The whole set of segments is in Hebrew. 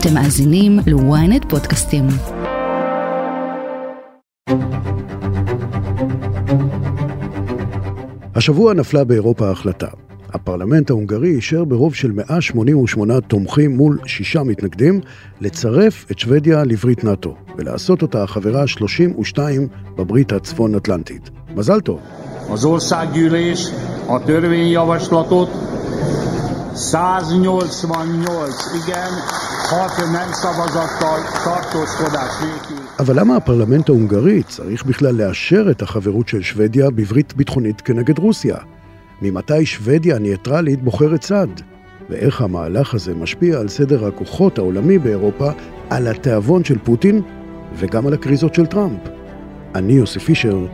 אתם מאזינים ל-ynet פודקאסטים. השבוע נפלה באירופה ההחלטה. הפרלמנט ההונגרי אישר ברוב של 188 תומכים מול שישה מתנגדים לצרף את שוודיה לברית נאט"ו ולעשות אותה החברה ה-32 בברית הצפון-אטלנטית. מזל טוב. Az országgyűlés a törvényjavaslatot 188 igen, 6 nem szavazattal tartózkodás nélkül. אבל למה הפרלמנט ההונגרי צריך בכלל לאשר את החברות של שוודיה בברית ביטחונית כנגד רוסיה? ממתי שוודיה ניטרלית בוחרת צד? ואיך המהלך הזה משפיע על סדר הכוחות העולמי באירופה, על התיאבון של פוטין וגם על הקריזות של טראמפ? אני יוסי פישר,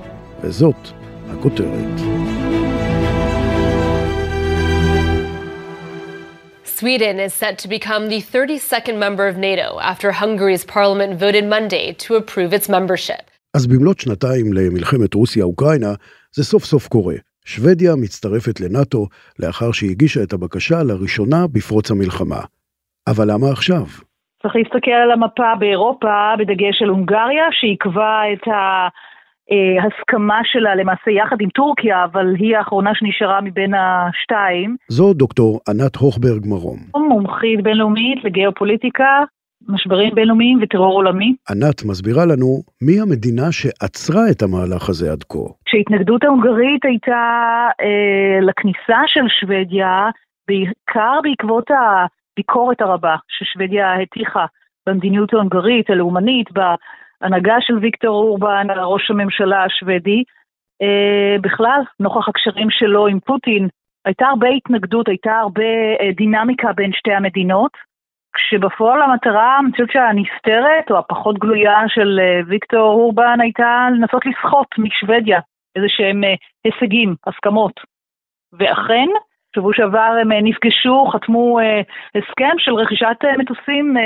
וזאת הכותרת. Sweden is set to become the 32nd member of NATO after Hungary's parliament voted Monday to approve its membership. אז במלאת שנתיים למלחמת רוסיה-אוקראינה, זה סוף סוף קורה. שוודיה מצטרפת לנאט"ו לאחר שהיא הגישה את הבקשה לראשונה בפרוץ המלחמה. אבל למה עכשיו? צריך להסתכל על המפה באירופה, בדגש על הונגריה, שעיכבה את ההסכמה שלה למעשה יחד עם טורקיה, אבל היא האחרונה שנשארה מבין השתיים. זו דוקטור ענת הוכברג מרום. מומחית בינלאומית לגיאופוליטיקה, משברים בינלאומיים וטרור עולמי. ענת מסבירה לנו מי המדינה שעצרה את המהלך הזה עד כה. כשההתנגדות ההונגרית הייתה אה, לכניסה של שוודיה, בעיקר בעקבות הביקורת הרבה ששוודיה הטיחה במדיניות ההונגרית הלאומנית, בהנהגה של ויקטור אורבן, ראש הממשלה השוודי, אה, בכלל, נוכח הקשרים שלו עם פוטין, הייתה הרבה התנגדות, הייתה הרבה אה, דינמיקה בין שתי המדינות. כשבפועל המטרה, אני חושבת שהנסתרת, או הפחות גלויה של אה, ויקטור אורבן, הייתה לנסות לסחוט משוודיה איזה שהם הישגים, הסכמות. ואכן, שבוע שעבר הם נפגשו, חתמו הסכם של רכישת מטוסים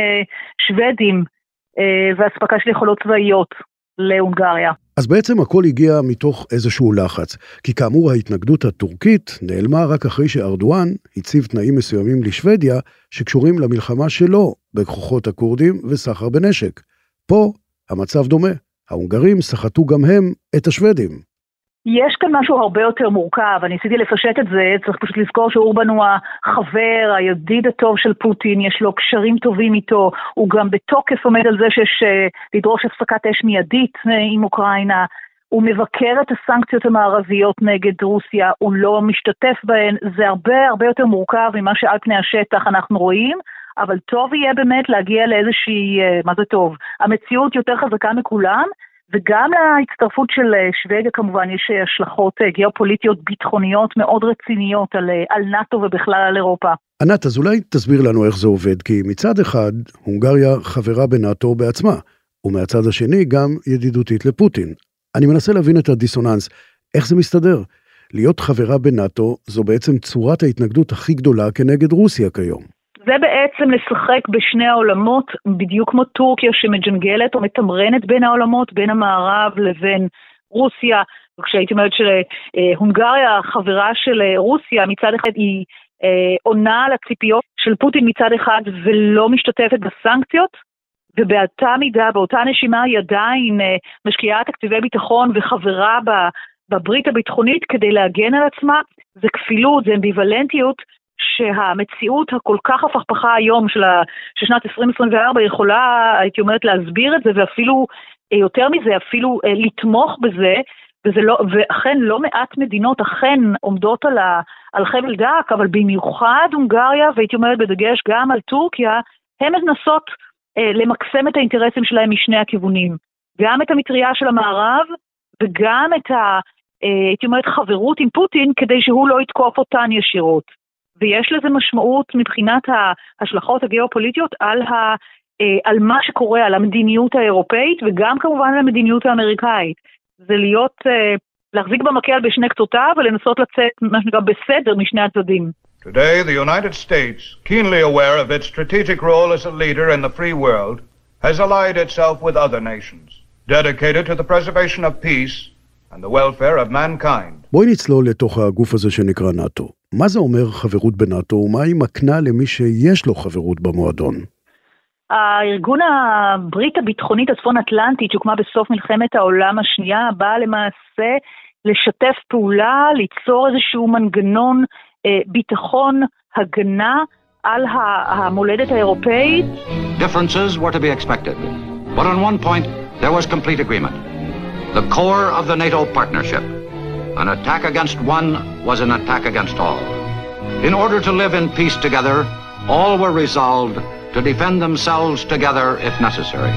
שוודים ואספקה של יכולות צבאיות להונגריה. אז בעצם הכל הגיע מתוך איזשהו לחץ, כי כאמור ההתנגדות הטורקית נעלמה רק אחרי שארדואן הציב תנאים מסוימים לשוודיה שקשורים למלחמה שלו בכוחות הכורדים וסחר בנשק. פה המצב דומה, ההונגרים סחטו גם הם את השוודים. יש כאן משהו הרבה יותר מורכב, אני ניסיתי לפשט את זה, צריך פשוט לזכור שאורבן הוא החבר, הידיד הטוב של פוטין, יש לו קשרים טובים איתו, הוא גם בתוקף עומד על זה שיש אה, לדרוש הפסקת אש מיידית אה, עם אוקראינה, הוא מבקר את הסנקציות המערביות נגד רוסיה, הוא לא משתתף בהן, זה הרבה הרבה יותר מורכב ממה שעל פני השטח אנחנו רואים. אבל טוב יהיה באמת להגיע לאיזושהי, אה, מה זה טוב, המציאות יותר חזקה מכולם, וגם להצטרפות של אה, שוודיה כמובן יש אה, השלכות אה, גיאופוליטיות ביטחוניות מאוד רציניות על, על נאט"ו ובכלל על אירופה. ענת, אז אולי תסביר לנו איך זה עובד, כי מצד אחד, הונגריה חברה בנאט"ו בעצמה, ומהצד השני גם ידידותית לפוטין. אני מנסה להבין את הדיסוננס, איך זה מסתדר? להיות חברה בנאט"ו זו בעצם צורת ההתנגדות הכי גדולה כנגד רוסיה כיום. זה בעצם לשחק בשני העולמות, בדיוק כמו טורקיה שמג'נגלת או מתמרנת בין העולמות, בין המערב לבין רוסיה. כשהייתי אומרת שהונגריה, חברה של רוסיה, מצד אחד היא אה, עונה על הציפיות של פוטין מצד אחד ולא משתתפת בסנקציות, ובאותה מידה, באותה נשימה היא עדיין אה, משקיעה תקציבי ביטחון וחברה בברית הביטחונית כדי להגן על עצמה, זה כפילות, זה אמביוולנטיות שהמציאות הכל כך הפכפכה היום של, שנת 2024 יכולה, הייתי אומרת, להסביר את זה ואפילו, אה, יותר מזה, אפילו אה, לתמוך בזה, וזה לא, ואכן לא מעט מדינות אכן עומדות על, ה, על חבל דק, אבל במיוחד הונגריה, והייתי אומרת בדגש גם על טורקיה, הן מנסות אה, למקסם את האינטרסים שלהם משני הכיוונים. גם את המטריה של המערב וגם את ה... אה, הייתי אומרת חברות עם פוטין כדי שהוא לא יתקוף אותן ישירות. ויש לזה משמעות מבחינת ההשלכות הגיאופוליטיות על, ה, אה, על מה שקורה, על המדיניות האירופאית וגם כמובן על המדיניות האמריקאית. זה להיות, אה, להחזיק במקל בשני קצותיו ולנסות לצאת, מה שנקרא, בסדר משני הצדדים. Today, the United States, keenly aware of its strategic role as a leader in the free world, has allied itself with other nations, dedicated to the preservation of peace and the welfare of mankind. בואי נצלול לתוך הגוף הזה שנקרא נאט"ו. מה זה אומר חברות בנאט"ו ומה היא מקנה למי שיש לו חברות במועדון? הארגון הברית הביטחונית הצפון-אטלנטית שהוקמה בסוף מלחמת העולם השנייה באה למעשה לשתף פעולה, ליצור איזשהו מנגנון אה, ביטחון, הגנה על המולדת האירופאית. Differences were to be expected, but on one point there was complete agreement. The core of the NATO partnership. An attack against one was an attack against all. In order to live in peace together, all were resolved to defend themselves together if necessary.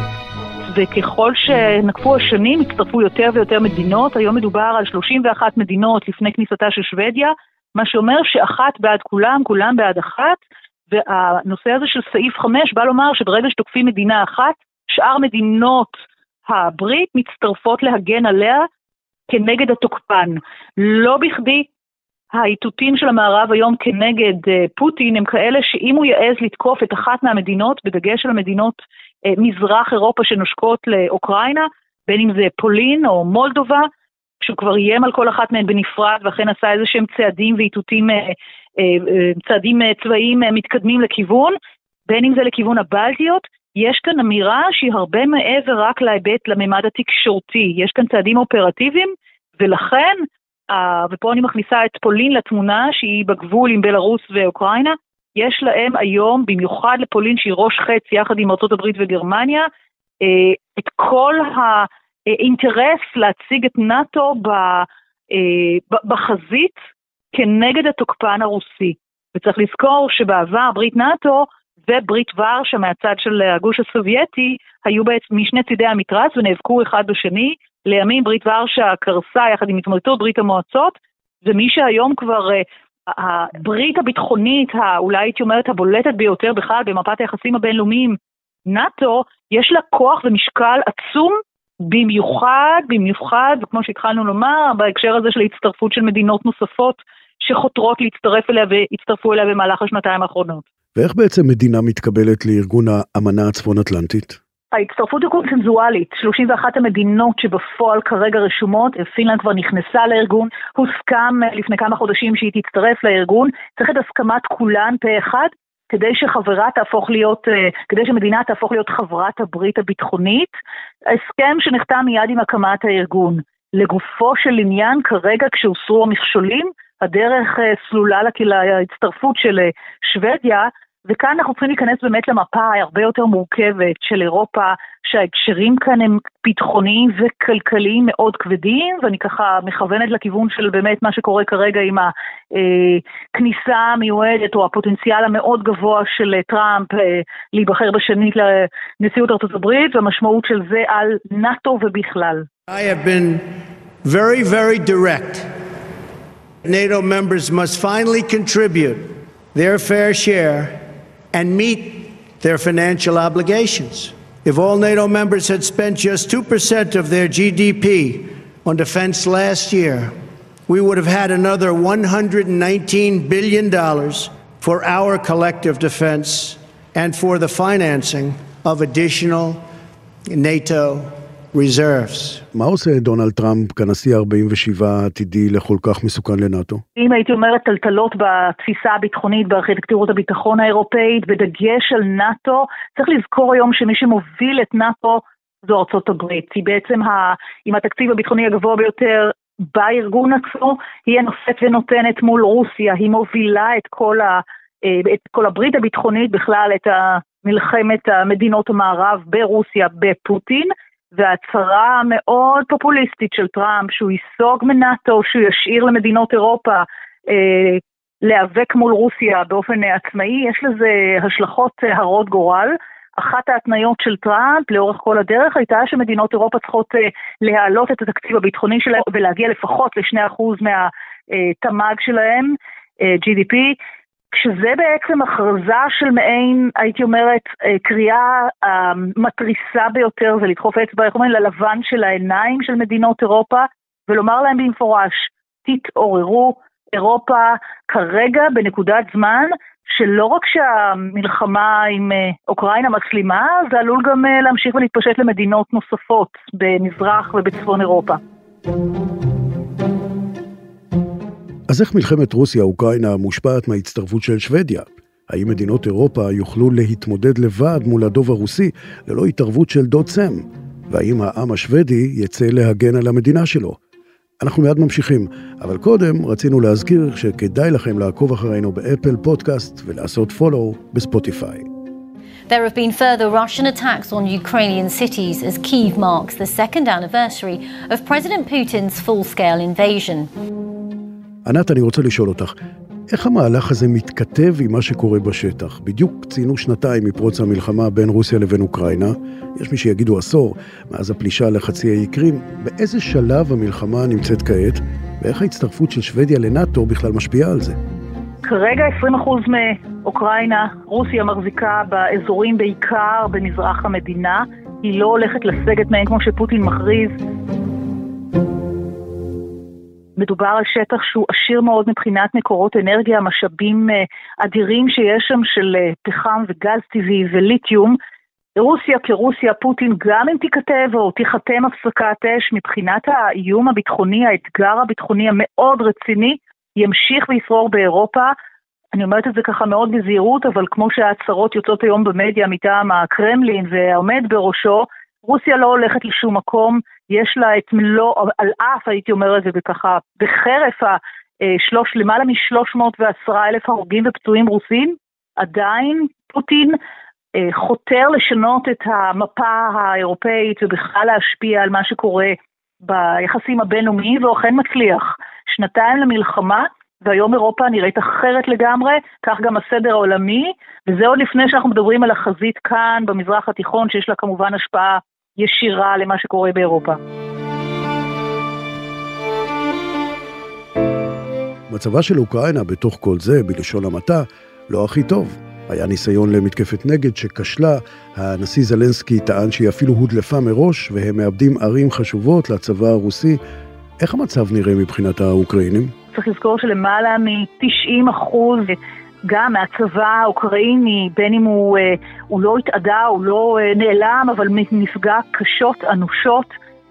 וככל שנקפו השנים הצטרפו יותר ויותר מדינות, היום מדובר על 31 מדינות לפני כניסתה של שוודיה, מה שאומר שאחת בעד כולם, כולם בעד אחת, והנושא הזה של סעיף 5 בא לומר שברגע שתוקפים מדינה אחת, שאר מדינות הברית מצטרפות להגן עליה כנגד התוקפן. לא בכדי האיתותים של המערב היום כנגד uh, פוטין הם כאלה שאם הוא יעז לתקוף את אחת מהמדינות, בדגש על המדינות uh, מזרח אירופה שנושקות לאוקראינה, בין אם זה פולין או מולדובה, כשהוא כבר איים על כל אחת מהן בנפרד ואכן עשה איזה שהם צעדים ואיתותים, uh, צעדים צבאיים מתקדמים לכיוון, בין אם זה לכיוון הבלטיות, יש כאן אמירה שהיא הרבה מעבר רק להיבט, לממד התקשורתי. יש כאן צעדים אופרטיביים, ולכן ופה אני מכניסה את פולין לתמונה, שהיא בגבול עם בלארוס ואוקראינה, יש להם היום, במיוחד לפולין שהיא ראש חץ יחד עם ארה"ב וגרמניה, אה, את כל האינטרס להציג את נאט"ו אה, בחזית כנגד התוקפן הרוסי. וצריך לזכור שבעבר ברית נאט"ו וברית ורשה מהצד של הגוש הסובייטי היו בעצם משני צידי המתרס ונאבקו אחד בשני, לימים ברית ורשה קרסה יחד עם התמודדות ברית המועצות, ומי שהיום כבר uh, הברית הביטחונית, אולי הייתי אומרת הבולטת ביותר בכלל במפת היחסים הבינלאומיים, נאט"ו, יש לה כוח ומשקל עצום, במיוחד, במיוחד, וכמו שהתחלנו לומר, בהקשר הזה של ההצטרפות של מדינות נוספות שחותרות להצטרף אליה והצטרפו אליה במהלך השנתיים האחרונות. ואיך בעצם מדינה מתקבלת לארגון האמנה הצפון-אטלנטית? ההצטרפות היא קונצנזואלית, 31 המדינות שבפועל כרגע רשומות, פינלנד כבר נכנסה לארגון, הוסכם אה, לפני כמה חודשים שהיא תצטרף לארגון, צריך את הסכמת כולן פה אחד, כדי שחברה תהפוך להיות, אה, כדי שמדינה תהפוך להיות חברת הברית הביטחונית, הסכם שנחתם מיד עם הקמת הארגון. לגופו של עניין, כרגע כשהוסרו המכשולים, הדרך אה, סלולה להצטרפות של שוודיה, וכאן אנחנו צריכים להיכנס באמת למפה הרבה יותר מורכבת של אירופה, שההקשרים כאן הם ביטחוניים וכלכליים מאוד כבדים, ואני ככה מכוונת לכיוון של באמת מה שקורה כרגע עם הכניסה המיועדת או הפוטנציאל המאוד גבוה של טראמפ אה, להיבחר בשנית לנשיאות ארצות הברית, והמשמעות של זה על נאט"ו ובכלל. I have been very, very direct. NATO members must finally contribute their fair share and meet their financial obligations. If all NATO members had spent just 2% of their GDP on defense last year, we would have had another $119 billion for our collective defense and for the financing of additional NATO reserves. מה עושה דונלד טראמפ כנשיא 47 העתידי לכל כך מסוכן לנאטו? אם הייתי אומרת טלטלות בתפיסה הביטחונית, בארכיטקטורת הביטחון האירופאית, בדגש על נאטו, צריך לזכור היום שמי שמוביל את נאטו זו ארצות הברית. היא בעצם ה, עם התקציב הביטחוני הגבוה ביותר בארגון עצמו, היא הנושאת ונותנת מול רוסיה, היא מובילה את כל, ה, אה, את כל הברית הביטחונית, בכלל את מלחמת המדינות המערב ברוסיה בפוטין. וההצהרה המאוד פופוליסטית של טראמפ שהוא ייסוג מנאטו, שהוא ישאיר למדינות אירופה אה, להיאבק מול רוסיה באופן עצמאי, יש לזה השלכות הרות גורל. אחת ההתניות של טראמפ לאורך כל הדרך הייתה שמדינות אירופה צריכות אה, להעלות את התקציב הביטחוני שלהם ולהגיע לפחות ל-2% מהתמ"ג שלהם, אה, GDP, כשזה בעצם הכרזה של מעין, הייתי אומרת, אה, קריאה המתריסה ביותר זה לדחוף אצבע, איך אומרים, ללבן של העיניים של מדינות אירופה, ולומר להם במפורש, תתעוררו, אירופה כרגע בנקודת זמן שלא רק שהמלחמה עם אה, אוקראינה מסלימה, זה עלול גם אה, להמשיך ולהתפשט למדינות נוספות במזרח ובצפון אירופה. אז איך מלחמת רוסיה-אוקראינה מושפעת מההצטרפות של שוודיה? האם מדינות אירופה יוכלו להתמודד לבד מול הדוב הרוסי ללא התערבות של דוד סם? והאם העם השוודי יצא להגן על המדינה שלו? אנחנו מיד ממשיכים, אבל קודם רצינו להזכיר שכדאי לכם לעקוב אחרינו באפל פודקאסט ולעשות פולו בספוטיפיי. There have been further Russian attacks on Ukrainian cities as Kiev marks the second anniversary of President Putin's full-scale invasion. ענת, אני רוצה לשאול אותך, איך המהלך הזה מתכתב עם מה שקורה בשטח? בדיוק ציינו שנתיים מפרוץ המלחמה בין רוסיה לבין אוקראינה, יש מי שיגידו עשור, מאז הפלישה לחצי האי קרים, באיזה שלב המלחמה נמצאת כעת, ואיך ההצטרפות של שוודיה לנאט"ו בכלל משפיעה על זה? כרגע 20% מאוקראינה, רוסיה מחזיקה באזורים בעיקר במזרח המדינה, היא לא הולכת לסגת מהם כמו שפוטין מכריז. מדובר על שטח שהוא עשיר מאוד מבחינת מקורות אנרגיה, משאבים אה, אדירים שיש שם של אה, פחם וגז טבעי וליתיום. רוסיה כרוסיה, פוטין, גם אם תיכתב או תיחתם הפסקת אש, מבחינת האיום הביטחוני, האתגר הביטחוני המאוד רציני, ימשיך וישרור באירופה. אני אומרת את זה ככה מאוד בזהירות, אבל כמו שההצהרות יוצאות היום במדיה מטעם הקרמלין והעומד בראשו, רוסיה לא הולכת לשום מקום, יש לה את מלוא, על אף הייתי אומרת, וככה בחרף השלוש, למעלה מ-310 אלף הרוגים ופצועים רוסים, עדיין פוטין אה, חותר לשנות את המפה האירופאית ובכלל להשפיע על מה שקורה ביחסים הבינלאומיים, והוא אכן מצליח. שנתיים למלחמה, והיום אירופה נראית אחרת לגמרי, כך גם הסדר העולמי, וזה עוד לפני שאנחנו מדברים על החזית כאן, במזרח התיכון, שיש לה כמובן השפעה ישירה למה שקורה באירופה. מצבה של אוקראינה בתוך כל זה, בלשון המעטה, לא הכי טוב. היה ניסיון למתקפת נגד שכשלה, הנשיא זלנסקי טען שהיא אפילו הודלפה מראש, והם מאבדים ערים חשובות לצבא הרוסי. איך המצב נראה מבחינת האוקראינים? צריך לזכור שלמעלה מ-90 אחוז גם מהצבא האוקראיני, בין אם הוא, אה, הוא לא התאדה, הוא לא אה, נעלם, אבל נפגע קשות, אנושות.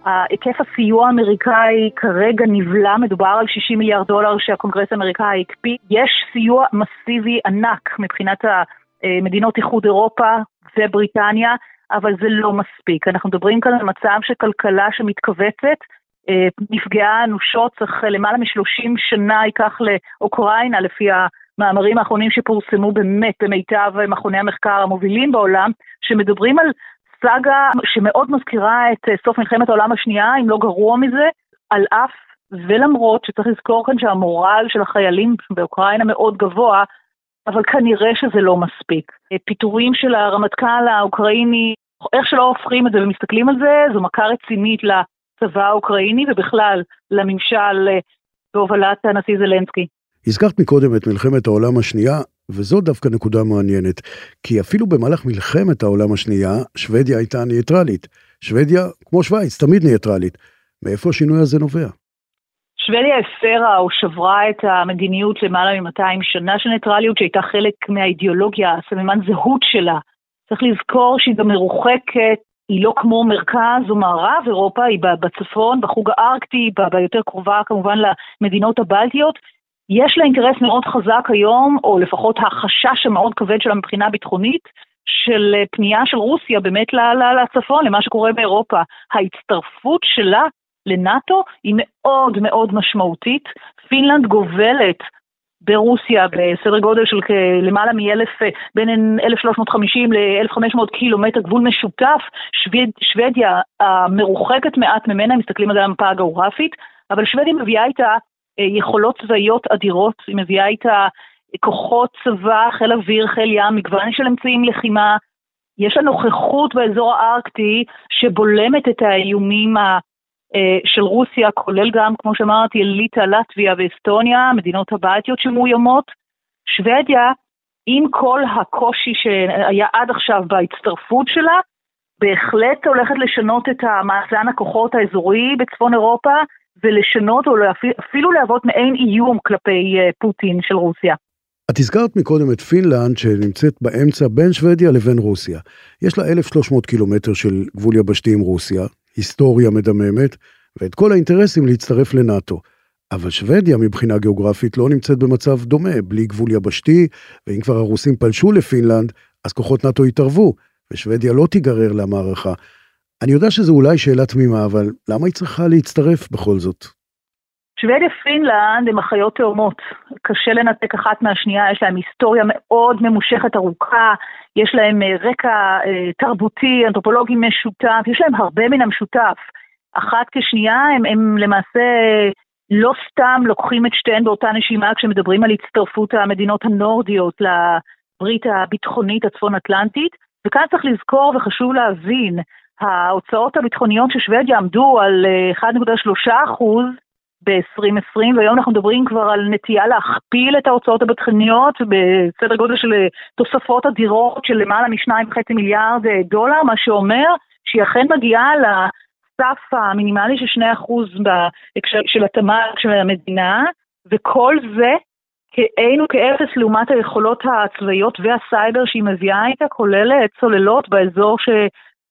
היקף הסיוע האמריקאי כרגע נבלע, מדובר על 60 מיליארד דולר שהקונגרס האמריקאי הקפיא. יש סיוע מסיבי ענק מבחינת מדינות איחוד אירופה ובריטניה, אבל זה לא מספיק. אנחנו מדברים כאן על מצב של כלכלה שמתכווצת, אה, נפגעה אנושות, צריך למעלה מ-30 שנה ייקח לאוקראינה, לפי המאמרים האחרונים שפורסמו באמת במיטב מכוני המחקר המובילים בעולם, שמדברים על סאגה שמאוד מזכירה את אה, סוף מלחמת העולם השנייה, אם לא גרוע מזה, על אף ולמרות שצריך לזכור כאן שהמורל של החיילים באוקראינה מאוד גבוה, אבל כנראה שזה לא מספיק. אה, פיטורים של הרמטכ"ל האוקראיני, איך שלא הופכים את זה ומסתכלים על זה, זו מכה רצינית לצבא האוקראיני ובכלל לממשל אה, בהובלת הנשיא זלנסקי. הזכרת מקודם את מלחמת העולם השנייה, וזו דווקא נקודה מעניינת, כי אפילו במהלך מלחמת העולם השנייה, שוודיה הייתה ניטרלית. שוודיה, כמו שווייץ, תמיד ניטרלית. מאיפה השינוי הזה נובע? שוודיה הפרה או שברה את המדיניות למעלה מ-200 שנה של ניטרליות, שהייתה חלק מהאידיאולוגיה, הסממן זהות שלה. צריך לזכור שהיא גם מרוחקת, היא לא כמו מרכז או מערב אירופה, היא בצפון, בחוג הארקטי, ביותר קרובה כמובן למדינות הבלטיות, יש לה אינטרס מאוד חזק היום, או לפחות החשש המאוד כבד שלה מבחינה ביטחונית, של אה, פנייה של רוסיה באמת לצפון, למה שקורה באירופה. ההצטרפות שלה לנאט"ו היא מאוד מאוד משמעותית. פינלנד גובלת ברוסיה בסדר גודל של למעלה מ-1,000, בין 1,350 ל-1,500 קילומטר גבול משותף. שווד, שוודיה המרוחקת מעט ממנה, מסתכלים על המפה הגיאוגרפית, אבל שוודיה מביאה איתה אה, יכולות צבאיות אדירות, היא מביאה איתה כוחות צבא, חיל אוויר, חיל ים, מגוון של אמצעים לחימה. יש לה נוכחות באזור הארקטי שבולמת את האיומים ה... אה, של רוסיה, כולל גם, כמו שאמרתי, ליטא, לטביה ואסטוניה, המדינות הבלטיות שמאוימות. שוודיה, עם כל הקושי שהיה עד עכשיו בהצטרפות שלה, בהחלט הולכת לשנות את המאזן הכוחות האזורי בצפון אירופה, ולשנות או אפילו להוות מעין איום כלפי אה, פוטין של רוסיה. את הזכרת מקודם את פינלנד שנמצאת באמצע בין שוודיה לבין רוסיה. יש לה 1,300 קילומטר של גבול יבשתי עם רוסיה, היסטוריה מדממת, ואת כל האינטרסים להצטרף לנאט"ו. אבל שוודיה מבחינה גיאוגרפית לא נמצאת במצב דומה, בלי גבול יבשתי, ואם כבר הרוסים פלשו לפינלנד, אז כוחות נאט"ו התערבו, ושוודיה לא תיגרר למערכה. אני יודע שזו אולי שאלה תמימה, אבל למה היא צריכה להצטרף בכל זאת? שוודיה פינלנד הם אחיות תאומות. קשה לנתק אחת מהשנייה, יש להם היסטוריה מאוד ממושכת ארוכה, יש להם אה, רקע אה, תרבותי, אנתרופולוגי משותף, יש להם הרבה מן המשותף. אחת כשנייה הם, הם למעשה לא סתם לוקחים את שתיהן באותה נשימה כשמדברים על הצטרפות המדינות הנורדיות לברית הביטחונית הצפון-אטלנטית, וכאן צריך לזכור וחשוב להבין, ההוצאות הביטחוניות של שוודיה עמדו על 1.3 אה, אחוז ב-2020, והיום אנחנו מדברים כבר על נטייה להכפיל את ההוצאות הביטחוניות בסדר גודל של אה, תוספות אדירות של למעלה מ-2.5 מיליארד אה, דולר, מה שאומר שהיא אכן מגיעה לסף המינימלי של 2% בהקשר של התמ"ג של המדינה, וכל זה כאין וכאפס לעומת היכולות הצבאיות והסייבר שהיא מביאה איתה, כולל צוללות באזור ש...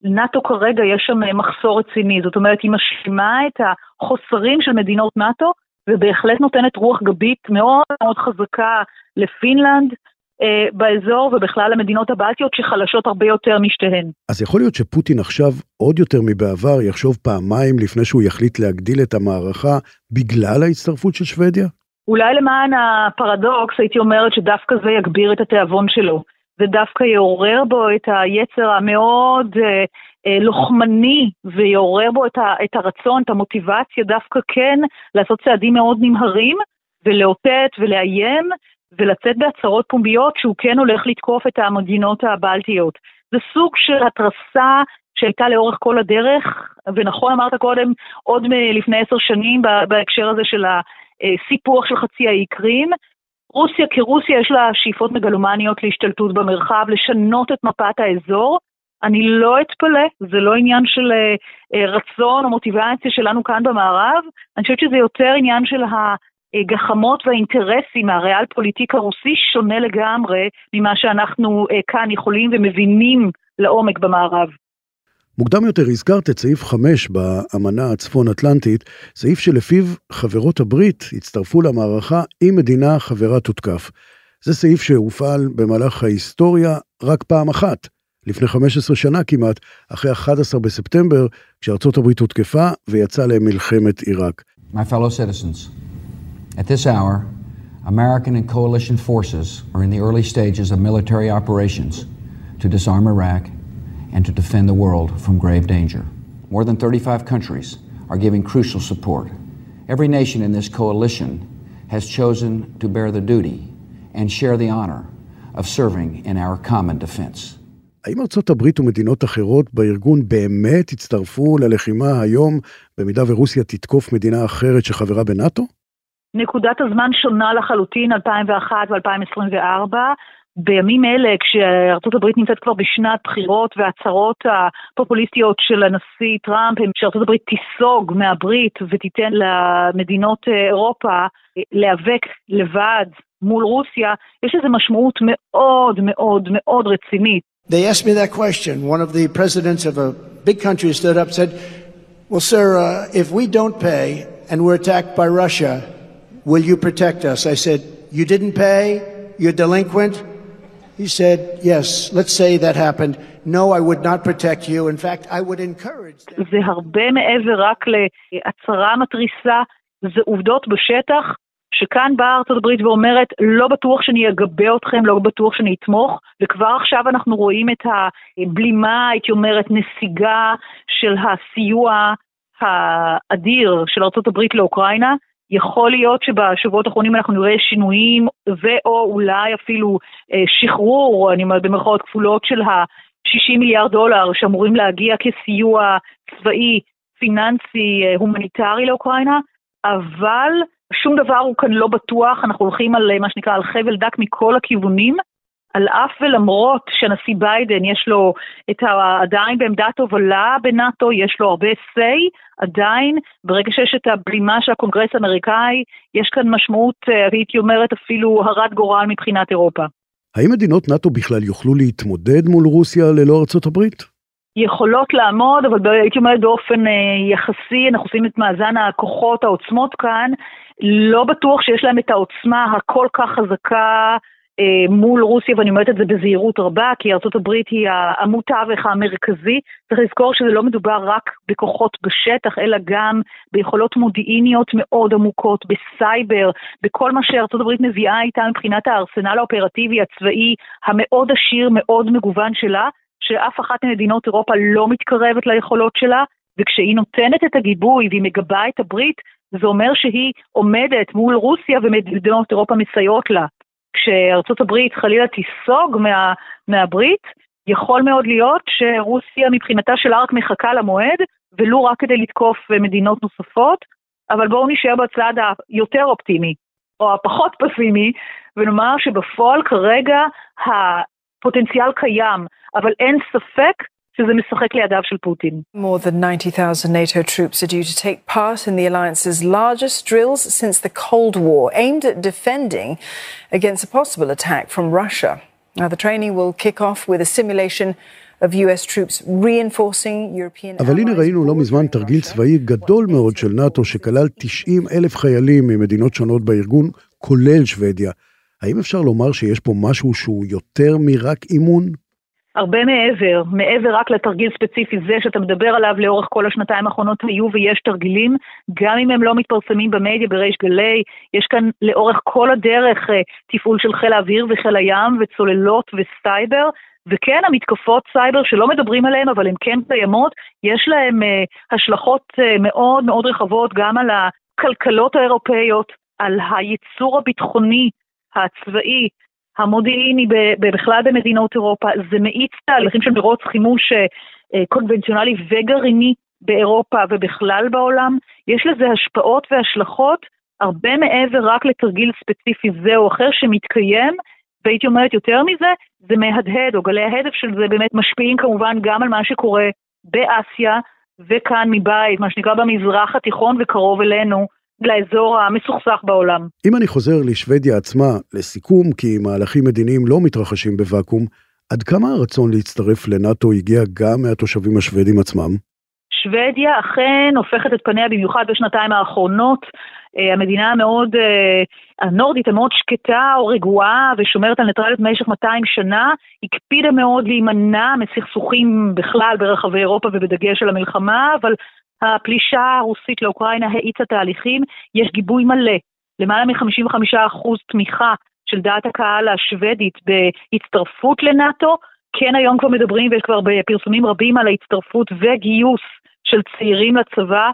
נאט"ו כרגע יש שם אה, מחסור רציני, זאת אומרת היא משלימה את החוסרים של מדינות נאט"ו ובהחלט נותנת רוח גבית מאוד מאוד חזקה לפינלנד אה, באזור ובכלל למדינות הבלטיות שחלשות הרבה יותר משתיהן. אז יכול להיות שפוטין עכשיו עוד יותר מבעבר יחשוב פעמיים לפני שהוא יחליט להגדיל את המערכה בגלל ההצטרפות של שוודיה? אולי למען הפרדוקס הייתי אומרת שדווקא זה יגביר את התיאבון שלו. זה דווקא יעורר בו את היצר המאוד אה, אה, לוחמני ויעורר בו את, ה, את הרצון, את המוטיבציה דווקא כן לעשות צעדים מאוד נמהרים ולאותת ולאיים ולצאת בהצהרות פומביות שהוא כן הולך לתקוף את המדינות הבלטיות. זה סוג של התרסה שהייתה לאורך כל הדרך, ונכון אמרת קודם, עוד לפני עשר שנים בהקשר הזה של הסיפוח של חצי האי קרים, רוסיה כרוסיה יש לה שאיפות מגלומניות להשתלטות במרחב, לשנות את מפת האזור. אני לא אתפלא, זה לא עניין של אה, רצון או מוטיבציה שלנו כאן במערב, אני חושבת שזה יותר עניין של הגחמות והאינטרסים, הריאל פוליטיק הרוסי שונה לגמרי ממה שאנחנו אה, כאן יכולים ומבינים לעומק במערב. מוקדם יותר הזכרת את סעיף 5 באמנה הצפון-אטלנטית, סעיף שלפיו חברות הברית הצטרפו למערכה אם מדינה חברה תותקף. זה סעיף שהופעל במהלך ההיסטוריה רק פעם אחת, לפני 15 שנה כמעט, אחרי 11 בספטמבר, כשארצות הברית הותקפה ויצאה למלחמת עיראק. My fellow citizens, at this hour, American and coalition forces are in the early stages of military operations to disarm Iraq and to defend the world from grave danger. More than 35 countries are giving crucial support. Every nation in this coalition has chosen to bear the duty and share the honor of serving in our common defense. האם ארצות הברית ומדינות אחרות בארגון באמת יצטרפו ללחימה היום במידה ורוסיה תתקוף מדינה אחרת שחברה בנאט"ו? נקודת הזמן שונה לחלוטין, 2001 ו-2024. בימים אלה, כשארצות הברית נמצאת כבר בשנת בחירות וההצהרות הפופוליסטיות של הנשיא טראמפ הם שארצות הברית תיסוג מהברית ותיתן למדינות אירופה להיאבק לבד מול רוסיה, יש לזה משמעות מאוד מאוד מאוד רצינית. They asked me that question. One of the presidents of a big country stood up and said, Well, sir, uh, if we don't pay and we're attacked by Russia, will you protect us? I said, You didn't pay? You're delinquent? He said, yes, let's say that happened. No, I would not protect you. In fact, I would encourage. זה הרבה מעבר רק להצהרה מתריסה, זה עובדות בשטח, שכאן באה ארצות הברית ואומרת, לא בטוח שאני אגבה אתכם, לא בטוח שאני אתמוך, וכבר עכשיו אנחנו רואים את הבלימה, הייתי אומרת, נסיגה של הסיוע האדיר של ארצות הברית לאוקראינה. יכול להיות שבשבועות האחרונים אנחנו נראה שינויים ו/או אולי אפילו אה, שחרור, אני אומרת במרכאות כפולות, של ה-60 מיליארד דולר שאמורים להגיע כסיוע צבאי, פיננסי, אה, הומניטרי לאוקראינה, אבל שום דבר הוא כאן לא בטוח, אנחנו הולכים על אה, מה שנקרא על חבל דק מכל הכיוונים. על אף ולמרות שהנשיא ביידן יש לו את ה... עדיין בעמדת הובלה בנאטו, יש לו הרבה say, עדיין ברגע שיש את הבלימה של הקונגרס האמריקאי, יש כאן משמעות, אה, הייתי אומרת אפילו הרת גורל מבחינת אירופה. האם מדינות נאטו בכלל יוכלו להתמודד מול רוסיה ללא ארצות הברית? יכולות לעמוד, אבל הייתי אומרת באופן אה, יחסי, אנחנו עושים את מאזן הכוחות, העוצמות כאן, לא בטוח שיש להם את העוצמה הכל כך חזקה מול רוסיה, ואני אומרת את זה בזהירות רבה, כי ארה"ב היא עמוד תווך המרכזי. צריך לזכור שזה לא מדובר רק בכוחות בשטח, אלא גם ביכולות מודיעיניות מאוד עמוקות, בסייבר, בכל מה שארה"ב מביאה איתה מבחינת הארסנל האופרטיבי הצבאי המאוד עשיר, מאוד מגוון שלה, שאף אחת ממדינות אירופה לא מתקרבת ליכולות שלה, וכשהיא נותנת את הגיבוי והיא מגבה את הברית, זה אומר שהיא עומדת מול רוסיה ומדינות אירופה מסייעות לה. כשארצות הברית חלילה תיסוג מה, מהברית, יכול מאוד להיות שרוסיה מבחינתה שלה רק מחכה למועד, ולו רק כדי לתקוף מדינות נוספות, אבל בואו נשאר בצד היותר אופטימי, או הפחות פסימי, ונאמר שבפועל כרגע הפוטנציאל קיים, אבל אין ספק שזה משחק לידיו של פוטין. More than 90,000 NATO troops are due to take part in the alliance's largest drills since the Cold War, aimed at defending against a possible attack from Russia. Now, the training will kick off with a simulation of US troops reinforcing European אבל הנה ראינו לא מזמן תרגיל צבאי גדול מאוד של נאט"ו שכלל 90 אלף חיילים ממדינות שונות בארגון, כולל שוודיה. האם אפשר לומר שיש פה משהו שהוא יותר מרק אימון? הרבה מעבר, מעבר רק לתרגיל ספציפי זה שאתה מדבר עליו לאורך כל השנתיים האחרונות היו ויש תרגילים, גם אם הם לא מתפרסמים במדיה בריש גלי, יש כאן לאורך כל הדרך אה, תפעול של חיל האוויר וחיל הים וצוללות וסייבר, וכן, המתקפות סייבר שלא מדברים עליהן, אבל הן כן קיימות, יש להן אה, השלכות אה, מאוד מאוד רחבות גם על הכלכלות האירופאיות, על הייצור הביטחוני, הצבאי, המודיעיני בכלל במדינות אירופה, זה מאיץ תהליכים של מרוץ חימוש אה, קונבנציונלי וגרעיני באירופה ובכלל בעולם. יש לזה השפעות והשלכות הרבה מעבר רק לתרגיל ספציפי זה או אחר שמתקיים, והייתי אומרת יותר מזה, זה מהדהד, או גלי ההדף של זה באמת משפיעים כמובן גם על מה שקורה באסיה וכאן מבית, מה שנקרא במזרח התיכון וקרוב אלינו. לאזור המסוכסך בעולם. אם אני חוזר לשוודיה עצמה, לסיכום, כי מהלכים מדיניים לא מתרחשים בוואקום, עד כמה הרצון להצטרף לנאט"ו הגיע גם מהתושבים השוודים עצמם? שוודיה אכן הופכת את פניה במיוחד בשנתיים האחרונות. אה, המדינה המאוד, אה, הנורדית המאוד שקטה או רגועה ושומרת על ניטרליות במשך 200 שנה, הקפידה מאוד להימנע מסכסוכים בכלל ברחבי אירופה ובדגש על המלחמה, אבל הפלישה הרוסית לאוקראינה האיצה תהליכים, יש גיבוי מלא, למעלה מ-55% תמיכה של דעת הקהל השוודית בהצטרפות לנאט"ו. כן, היום כבר מדברים ויש כבר פרסומים רבים על ההצטרפות וגיוס של צעירים לצבא.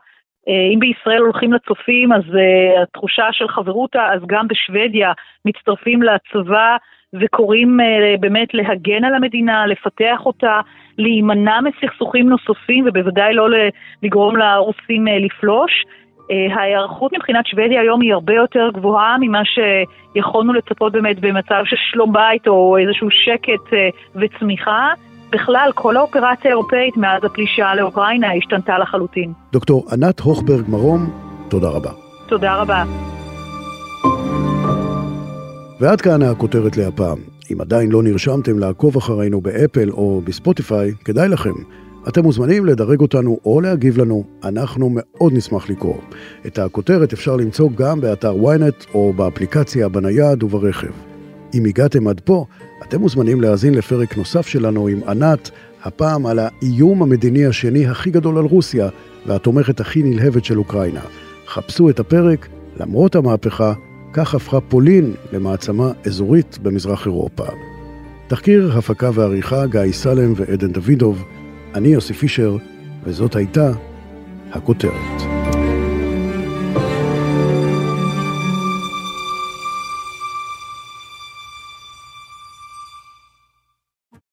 אה, אם בישראל הולכים לצופים, אז uh, התחושה של חברותה, אז גם בשוודיה מצטרפים לצבא וקוראים uh, באמת להגן על המדינה, לפתח אותה, להימנע מסכסוכים נוספים ובוודאי לא לגרום לרוסים uh, לפלוש. Uh, ההיערכות מבחינת שוודיה היום היא הרבה יותר גבוהה ממה שיכולנו לצפות באמת במצב של שלום בית או איזשהו שקט וצמיחה. בכלל, כל האופרציה האירופאית מאז הפלישה לאוקראינה השתנתה לחלוטין. דוקטור ענת הוכברג מרום, תודה רבה. תודה רבה. ועד כאן הכותרת להפעם. אם עדיין לא נרשמתם לעקוב אחרינו באפל או בספוטיפיי, כדאי לכם. אתם מוזמנים לדרג אותנו או להגיב לנו, אנחנו מאוד נשמח לקרוא. את הכותרת אפשר למצוא גם באתר ynet או באפליקציה בנייד וברכב. אם הגעתם עד פה, אתם מוזמנים להאזין לפרק נוסף שלנו עם ענת, הפעם על האיום המדיני השני הכי גדול על רוסיה והתומכת הכי נלהבת של אוקראינה. חפשו את הפרק, למרות המהפכה, כך הפכה פולין למעצמה אזורית במזרח אירופה. תחקיר, הפקה ועריכה גיא סלם ועדן דוידוב, אני יוסי פישר, וזאת הייתה הכותרת.